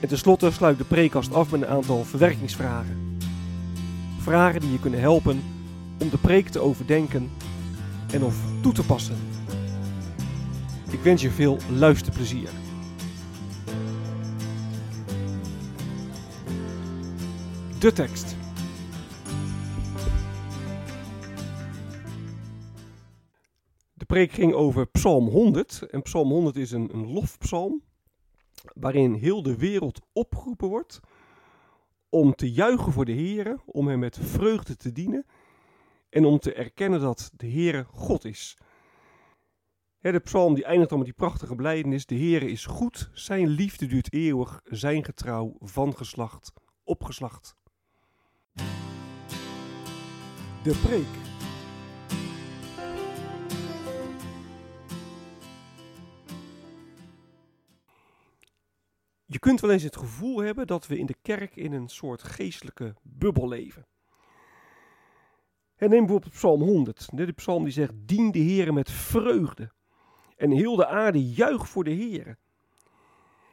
En tenslotte sluit de preekkast af met een aantal verwerkingsvragen. Vragen die je kunnen helpen om de preek te overdenken en of toe te passen. Ik wens je veel luisterplezier. De tekst. De preek ging over Psalm 100. En Psalm 100 is een, een lofpsalm waarin heel de wereld opgeroepen wordt om te juichen voor de Heer, om hem met vreugde te dienen en om te erkennen dat de Heere God is. de psalm die eindigt dan met die prachtige blijdenis. De Heere is goed, zijn liefde duurt eeuwig, zijn getrouw van geslacht op geslacht. De preek. Je kunt wel eens het gevoel hebben dat we in de kerk in een soort geestelijke bubbel leven. En neem bijvoorbeeld Psalm 100. De psalm die zegt, dien de Heer met vreugde. En heel de aarde juich voor de Heer.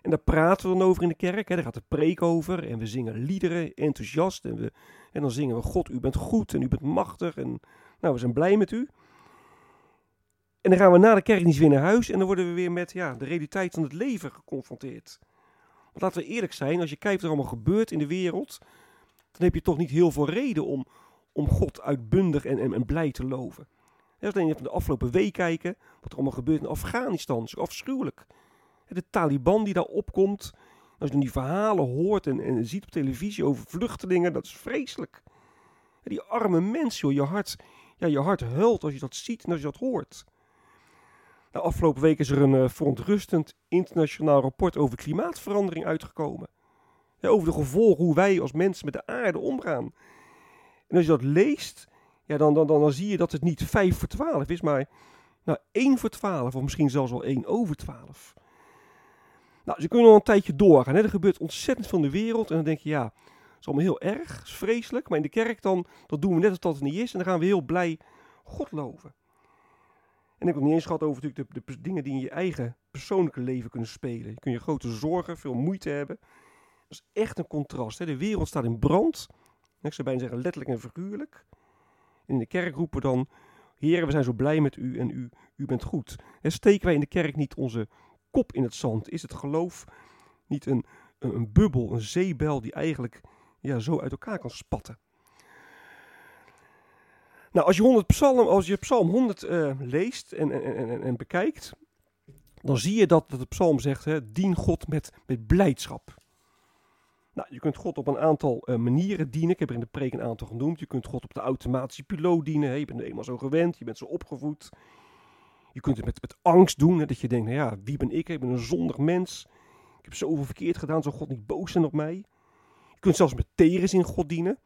En daar praten we dan over in de kerk. Hè. Daar gaat de preek over. En we zingen liederen, enthousiast. En, we, en dan zingen we, God, u bent goed en u bent machtig. En nou, we zijn blij met u. En dan gaan we na de kerkdienst weer naar huis. En dan worden we weer met ja, de realiteit van het leven geconfronteerd. Laten we eerlijk zijn, als je kijkt wat er allemaal gebeurt in de wereld. Dan heb je toch niet heel veel reden om, om God uitbundig en, en, blij te loven. Als je de afgelopen week kijken, wat er allemaal gebeurt in Afghanistan, is afschuwelijk. De Taliban die daar opkomt, als je dan die verhalen hoort en, en ziet op televisie over vluchtelingen, dat is vreselijk. Die arme mensen, joh, je hart, ja, je hart huilt als je dat ziet en als je dat hoort. Afgelopen week is er een uh, verontrustend internationaal rapport over klimaatverandering uitgekomen. Ja, over de gevolgen hoe wij als mensen met de aarde omgaan. En als je dat leest, ja, dan, dan, dan, dan zie je dat het niet 5 voor 12 is, maar nou, 1 voor 12, of misschien zelfs wel 1 over 12. Nou, ze kunnen al een tijdje doorgaan. Hè. Er gebeurt ontzettend veel in de wereld. En dan denk je, ja, het is allemaal heel erg, is vreselijk. Maar in de kerk dan, dat doen we net alsof dat het niet is. En dan gaan we heel blij God loven. En ik heb het niet eens gehad over natuurlijk de, dingen die in je eigen persoonlijke leven kunnen spelen. Je kun je grote zorgen, veel moeite hebben. Dat is echt een contrast. Hè. De wereld staat in brand. Ik zou bijna zeggen letterlijk en figuurlijk. En in de kerk roepen dan, heren, we zijn zo blij met u en u, u bent goed. En steken wij in de kerk niet onze kop in het zand? Is het geloof niet een, een, een bubbel, een zeebel die eigenlijk ja, zo uit elkaar kan spatten? Nou, als je, 100 psalm, als je Psalm 100 uh, eh, leest en, en, en, en, bekijkt, dan zie je dat, dat de psalm zegt, hè, dien God met, met blijdschap. Nou, je kunt God op een aantal uh, manieren dienen. Ik heb er in de preek een aantal genoemd. Je kunt God op de automatische piloot dienen. Hè. Je bent eenmaal zo gewend, je bent zo opgevoed. Je kunt het met, met angst doen, hè, dat je denkt, nou ja, wie ben ik? Ik ben een zondig mens. Ik heb zoveel verkeerd gedaan, zou God niet boos zijn op mij? Je kunt zelfs met tegenzin God dienen.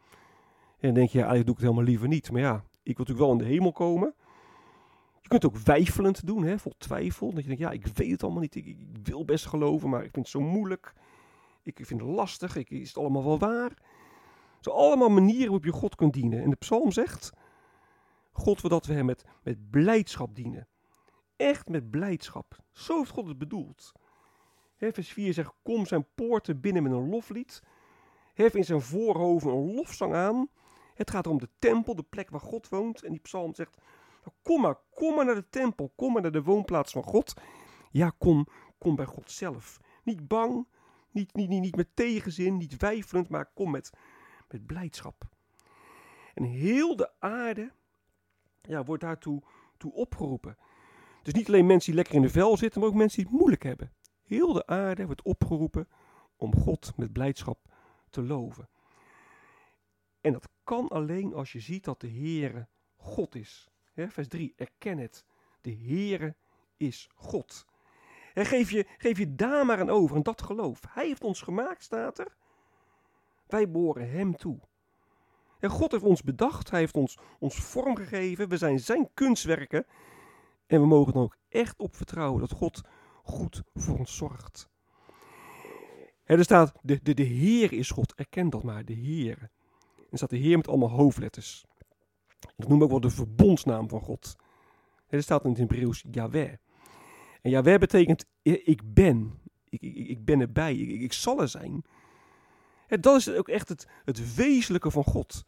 En dan denk je, ja, eigenlijk doe ik het helemaal liever niet. Maar ja, ik wil natuurlijk wel in de hemel komen. Je kunt het ook weifelend doen, hè, vol twijfel. Dat je denkt, ja, ik weet het allemaal niet. Ik, wil best geloven, maar ik vind het zo moeilijk. Ik vind het lastig. Ik, is het allemaal wel waar? Zo allemaal manieren waarop je God kunt dienen. En de psalm zegt, God wil dat we hem met, met blijdschap dienen. Echt met blijdschap. Zo heeft God het bedoeld. He, vers 4 zegt, kom zijn poorten binnen met een loflied. Hef in zijn voorhoven een lofzang aan. Het gaat om de tempel, de plek waar God woont. En die psalm zegt, kom maar, kom maar naar de tempel. Kom maar naar de woonplaats van God. Ja, kom, kom bij God zelf. Niet bang, niet, niet, niet, niet met tegenzin, niet weifelend, maar kom met, met blijdschap. En heel de aarde ja, wordt daartoe toe opgeroepen. Dus niet alleen mensen die lekker in de vel zitten, maar ook mensen die het moeilijk hebben. Heel de aarde wordt opgeroepen om God met blijdschap te loven. En dat kan alleen als je ziet dat de Heere God is. vers 3, erken het. De Heere is God. En geef, je, geef je daar maar aan over en dat geloof. Hij heeft ons gemaakt, staat er. Wij behoren hem toe. En God heeft ons bedacht, hij heeft ons, ons vorm gegeven. We zijn zijn kunstwerken. En we mogen er ook echt op vertrouwen dat God goed voor ons zorgt. er staat, de, de, de Heer is God, erken dat maar, de Heer. En staat de Heer met allemaal hoofdletters. Dat noemen we ook wel de verbondsnaam van God. Er staat in het Hebreeuws Yahweh. En Yahweh betekent ik ben. Ik, ik, ik ben erbij. Ik, ik zal er zijn. En dat is ook echt het, het wezenlijke van God.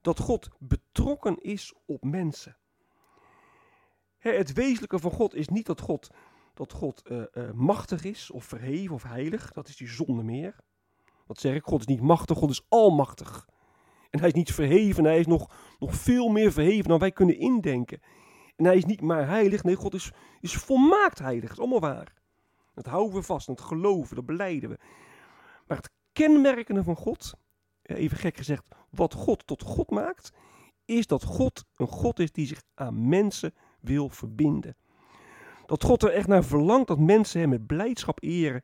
Dat God betrokken is op mensen. Het wezenlijke van God is niet dat God, dat God uh, uh, machtig is of verheven of heilig. Dat is die zonde meer. Wat zeg ik? God is niet machtig, God is almachtig. En hij is niet verheven, hij is nog, nog veel meer verheven dan wij kunnen indenken. En hij is niet maar heilig, nee, God is, is volmaakt heilig. Dat is allemaal waar. Dat houden we vast, dat geloven, dat beleiden we. Maar het kenmerkende van God, even gek gezegd, wat God tot God maakt, is dat God een God is die zich aan mensen wil verbinden. Dat God er echt naar verlangt dat mensen hem met blijdschap eren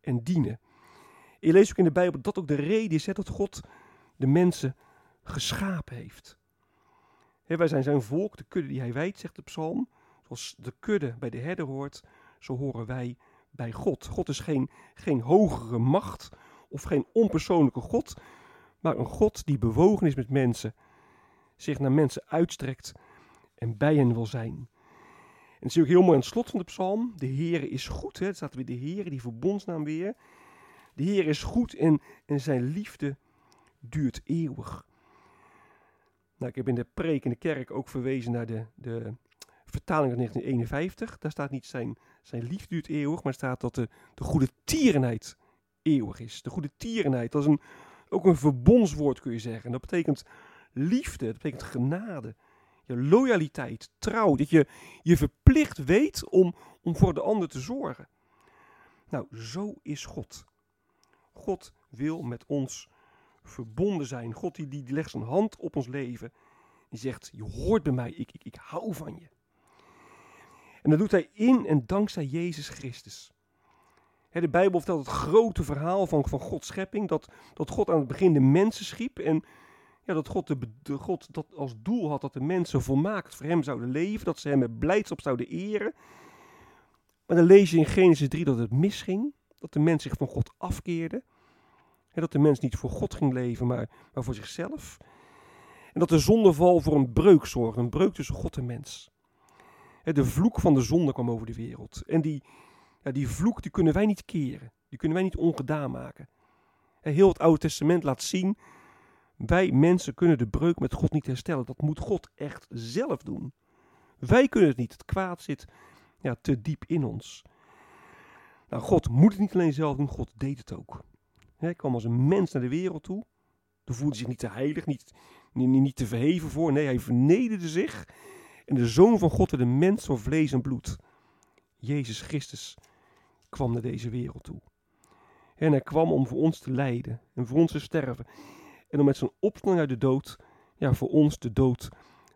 en dienen. Je leest ook in de Bijbel dat ook de reden is dat God de mensen geschapen heeft. wij zijn zijn volk, de kudde die hij wijdt, zegt de psalm. Zoals de kudde bij de herder hoort, zo horen wij bij God. God is geen, geen hogere macht of geen onpersoonlijke God, maar een God die bewogen is met mensen, zich naar mensen uitstrekt en bij hen wil zijn. En het is ook heel mooi aan het slot van de psalm. De Heere is goed. Hè? Het staat weer de Heere, die verbondsnaam weer. De Heer is goed en, en zijn liefde duurt eeuwig. Nou, ik heb in de preek in de kerk ook verwezen naar de, de vertaling van 1951. Daar staat niet zijn, zijn liefde duurt eeuwig, maar staat dat de, de goede tierenheid eeuwig is. De goede tierenheid, dat is een, ook een verbondswoord kun je zeggen. Dat betekent liefde, dat betekent genade, je loyaliteit, trouw. Dat je je verplicht weet om, om voor de ander te zorgen. Nou, zo is God. God wil met ons verbonden zijn. God die, die legt zijn hand op ons leven. Die zegt, je hoort bij mij, ik, ik, ik hou van je. En dat doet hij in en dankzij Jezus Christus. de Bijbel vertelt het grote verhaal van, van Gods schepping. Dat, dat God aan het begin de mensen schiep. En ja, dat God, de, de, God dat als doel had dat de mensen volmaakt voor hem zouden leven. Dat ze hem met blijdschap zouden eren. Maar dan lees je in Genesis 3 dat het misging. Dat de mens zich van God afkeerde dat de mens niet voor God ging leven, maar, maar voor zichzelf. En dat de zondeval voor een breuk zorgde, een breuk tussen God en mens. de vloek van de zonde kwam over de wereld. En die, ja, die vloek die kunnen wij niet keren. Die kunnen wij niet ongedaan maken. Heel het Oude Testament laat zien, wij mensen kunnen de breuk met God niet herstellen. Dat moet God echt zelf doen. Wij kunnen het niet. Het kwaad zit ja, te diep in ons. Nou, God moet het niet alleen zelf doen, God deed het ook. Hij kwam als een mens naar de wereld toe. Hij voelde zich niet te heilig, niet, niet, niet te verheven voor. Nee, hij vernederde zich. En de Zoon van God werd een mens van vlees en bloed. Jezus Christus kwam naar deze wereld toe. En hij kwam om voor ons te lijden en voor ons te sterven. En om met zijn opstanding uit de dood, ja, voor ons de dood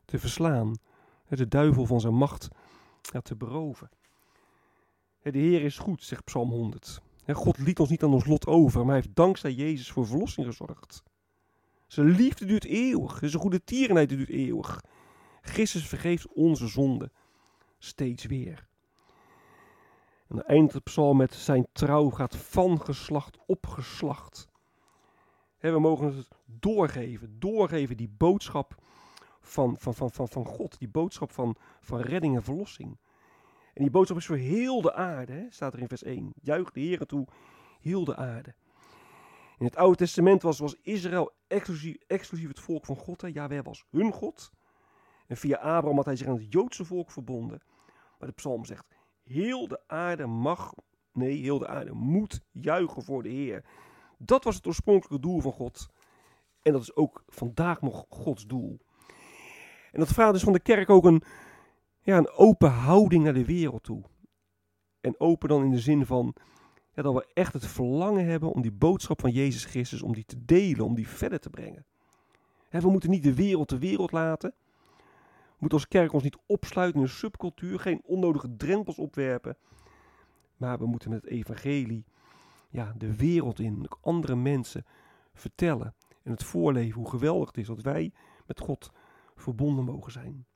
te verslaan. De duivel van zijn macht ja, te beroven. De Heer is goed, zegt Psalm 100. God liet ons niet aan ons lot over, maar hij heeft dankzij Jezus voor verlossing gezorgd. Zijn liefde duurt eeuwig, zijn goede tierenheid duurt eeuwig. Christus vergeeft onze zonde steeds weer. En dan eindigt het psalm met zijn trouw gaat van geslacht op geslacht. we mogen het doorgeven, doorgeven die boodschap van, van, van, van, van God, die boodschap van, van redding en verlossing. En die boodschap is voor heel de aarde, hè, staat er in vers 1. Juich de Heer toe, heel de aarde. In het Oude Testament was, was Israël exclusief, exclusief het volk van God. Hè. Yahweh was hun God. En via Abraham had hij zich aan het Joodse volk verbonden. Maar de psalm zegt, heel de aarde mag, nee, heel de aarde moet juichen voor de Heer. Dat was het oorspronkelijke doel van God. En dat is ook vandaag nog Gods doel. En dat vraagt dus van de kerk ook een, ja, een open houding naar de wereld toe. En open dan in de zin van dat we echt het verlangen hebben om die boodschap van Jezus Christus, om die te delen, om die verder te brengen. we moeten niet de wereld de wereld laten. We moeten als kerk ons niet opsluiten in een subcultuur, geen onnodige drempels opwerpen. Maar we moeten met het evangelie ja, de wereld in, andere mensen vertellen. En het voorleven hoe geweldig het is dat wij met God verbonden mogen zijn.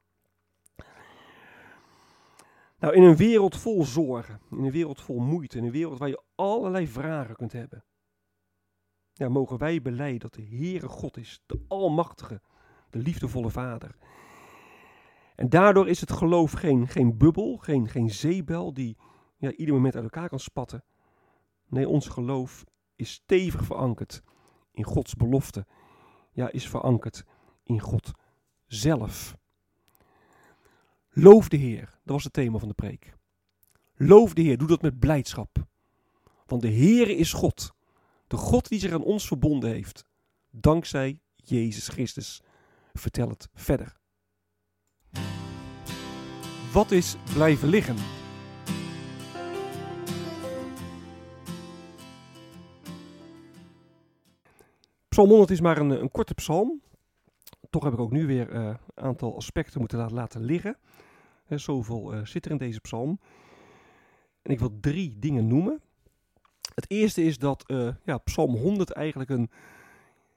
Nou, in een wereld vol zorgen, in een wereld vol moeite, in een wereld waar je allerlei vragen kunt hebben, ja, mogen wij beleiden dat de Heere God is, de Almachtige, de liefdevolle Vader. En daardoor is het geloof geen, geen bubbel, geen, geen zeebel die ja, ieder moment uit elkaar kan spatten. Nee, ons geloof is stevig verankerd in Gods belofte. Ja, is verankerd in God zelf. Loof de Heer, dat was het thema van de preek. Loof de Heer, doe dat met blijdschap. Want de Heer is God, de God die zich aan ons verbonden heeft, dankzij Jezus Christus. Vertel het verder. Wat is blijven liggen? Psalm 100 is maar een, een korte psalm. Toch heb ik ook nu weer een uh, aantal aspecten moeten laten liggen. He, zoveel uh, zit er in deze psalm. En ik wil drie dingen noemen. Het eerste is dat uh, ja, psalm 100 eigenlijk een,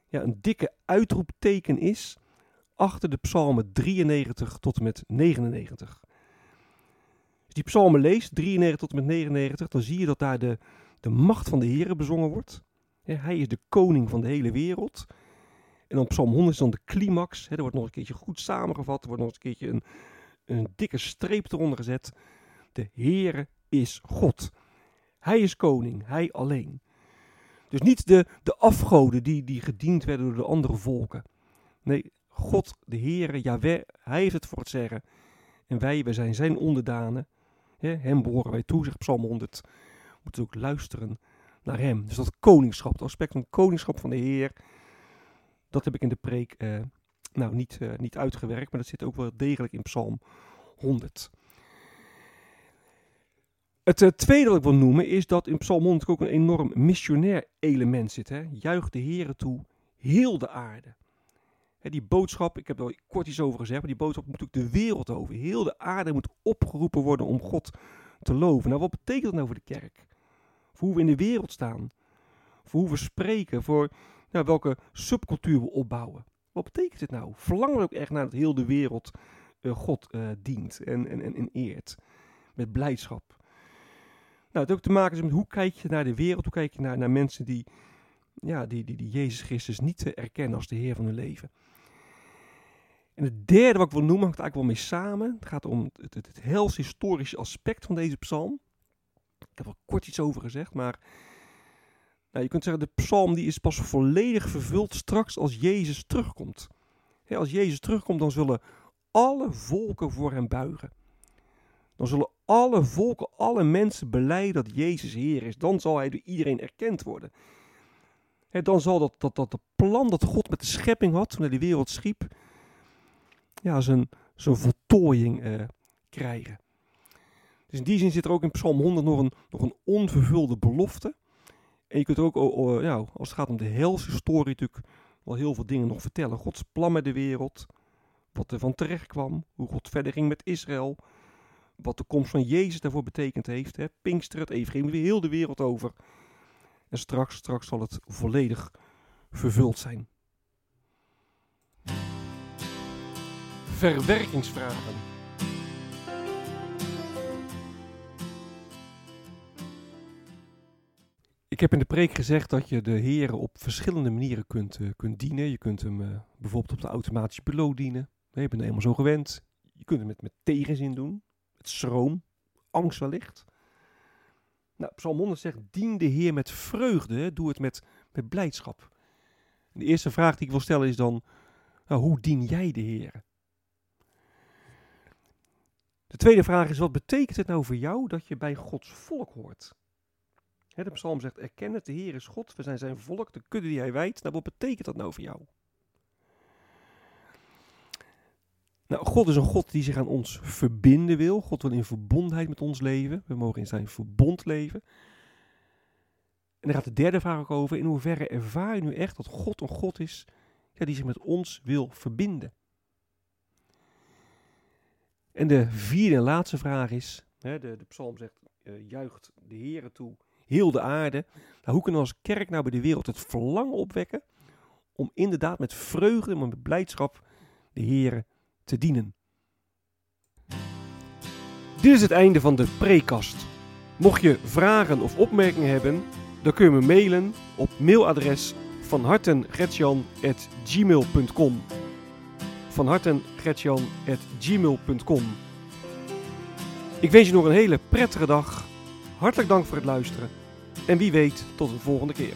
ja, een dikke uitroepteken is achter de psalmen 93 tot en met 99. Als die psalmen leest, 93 tot en met 99, dan zie je dat daar de, de macht van de Heer bezongen wordt. Hij is de koning van de hele wereld. En dan Psalm 100 is dan de climax. er wordt nog een keertje goed samengevat. Er wordt nog een keertje een, een dikke streep eronder gezet. De Heere is God. Hij is koning, hij alleen. Dus niet de, de afgoden die, die gediend werden door de andere volken. Nee, God, de Heere, Yahweh, hij heeft het voor het zeggen. En wij, wij zijn zijn onderdanen. hem behoren wij toe, zegt Psalm 100. We moeten ook luisteren naar hem. Dus dat koningschap, het aspect van koningschap van de Heer, dat heb ik in de preek uh, nou, niet, uh, niet uitgewerkt, maar dat zit ook wel degelijk in Psalm 100. Het uh, tweede wat ik wil noemen is dat in Psalm 100 ook een enorm missionair element zit. Hè? Juich de Heer toe, heel de aarde. Hè, die boodschap, ik heb er al kort iets over gezegd, maar die boodschap moet natuurlijk de wereld over. Heel de aarde moet opgeroepen worden om God te loven. Nou, wat betekent dat nou voor de kerk? Voor hoe we in de wereld staan. Voor hoe we spreken. Voor welke subcultuur we opbouwen. Wat betekent dit nou? Verlangen we ook echt naar dat heel de wereld uh, God uh, dient en, en, en, eert. Met blijdschap. Nou, het ook te maken is met hoe kijk je naar de wereld. Hoe kijk je naar, naar mensen die, ja, die, die, die Jezus Christus niet uh, erkennen als de Heer van hun leven. En het derde wat ik wil noemen hangt eigenlijk wel mee samen. Het gaat om het, het, het hels historische aspect van deze psalm. Ik heb er kort iets over gezegd, maar je kunt zeggen, de psalm die is pas volledig vervuld straks als Jezus terugkomt. als Jezus terugkomt, dan zullen alle volken voor hem buigen. Dan zullen alle volken, alle mensen beleiden dat Jezus Heer is. Dan zal hij door iedereen erkend worden. dan zal dat, dat, dat, plan dat God met de schepping had, toen hij de wereld schiep, ja, zijn, zijn voltooiing uh, krijgen. Dus in die zin zit er ook in Psalm 100 nog een, nog een onvervulde belofte. En je kunt ook, als het gaat om de helse story, natuurlijk wel heel veel dingen nog vertellen. Gods plan met de wereld, wat er van terecht kwam, hoe God verder ging met Israël, wat de komst van Jezus daarvoor betekend heeft. Hè. Pinkster, het evangelie, weer heel de wereld over. En straks, straks zal het volledig vervuld zijn. Verwerkingsvragen. Ik heb in de preek gezegd dat je de Heer op verschillende manieren kunt, uh, kunt dienen. Je kunt hem uh, bijvoorbeeld op de automatische piloot dienen. Je bent helemaal zo gewend. Je kunt hem met, met tegenzin doen, met schroom, angst wellicht. Nou, Psalm 100 zegt, dien de Heer met vreugde, doe het met, met blijdschap. De eerste vraag die ik wil stellen is dan, nou, hoe dien jij de Heer? De tweede vraag is, wat betekent het nou voor jou dat je bij Gods volk hoort? De psalm zegt, erken het, de Heer is God, we zijn zijn volk, de kudde die hij wijdt. Nou, wat betekent dat nou voor jou? Nou, God is een God die zich aan ons verbinden wil. God wil in verbondenheid met ons leven. We mogen in zijn verbond leven. En daar gaat de derde vraag ook over. In hoeverre ervaar je nu echt dat God een God is ja, die zich met ons wil verbinden? En de vierde en laatste vraag is, hè, de, de psalm zegt, uh, juicht de Heer toe, heel de aarde. Nou, hoe kunnen we als kerk nou bij de wereld het verlangen opwekken om inderdaad met vreugde, maar met blijdschap de Heer te dienen? Dit is het einde van de prekast. Mocht je vragen of opmerkingen hebben, dan kun je me mailen op mailadres van hartengretjan.gmail.com van hartengretjan.gmail.com Ik wens je nog een hele prettige dag. Hartelijk dank voor het luisteren. En wie weet tot een volgende keer.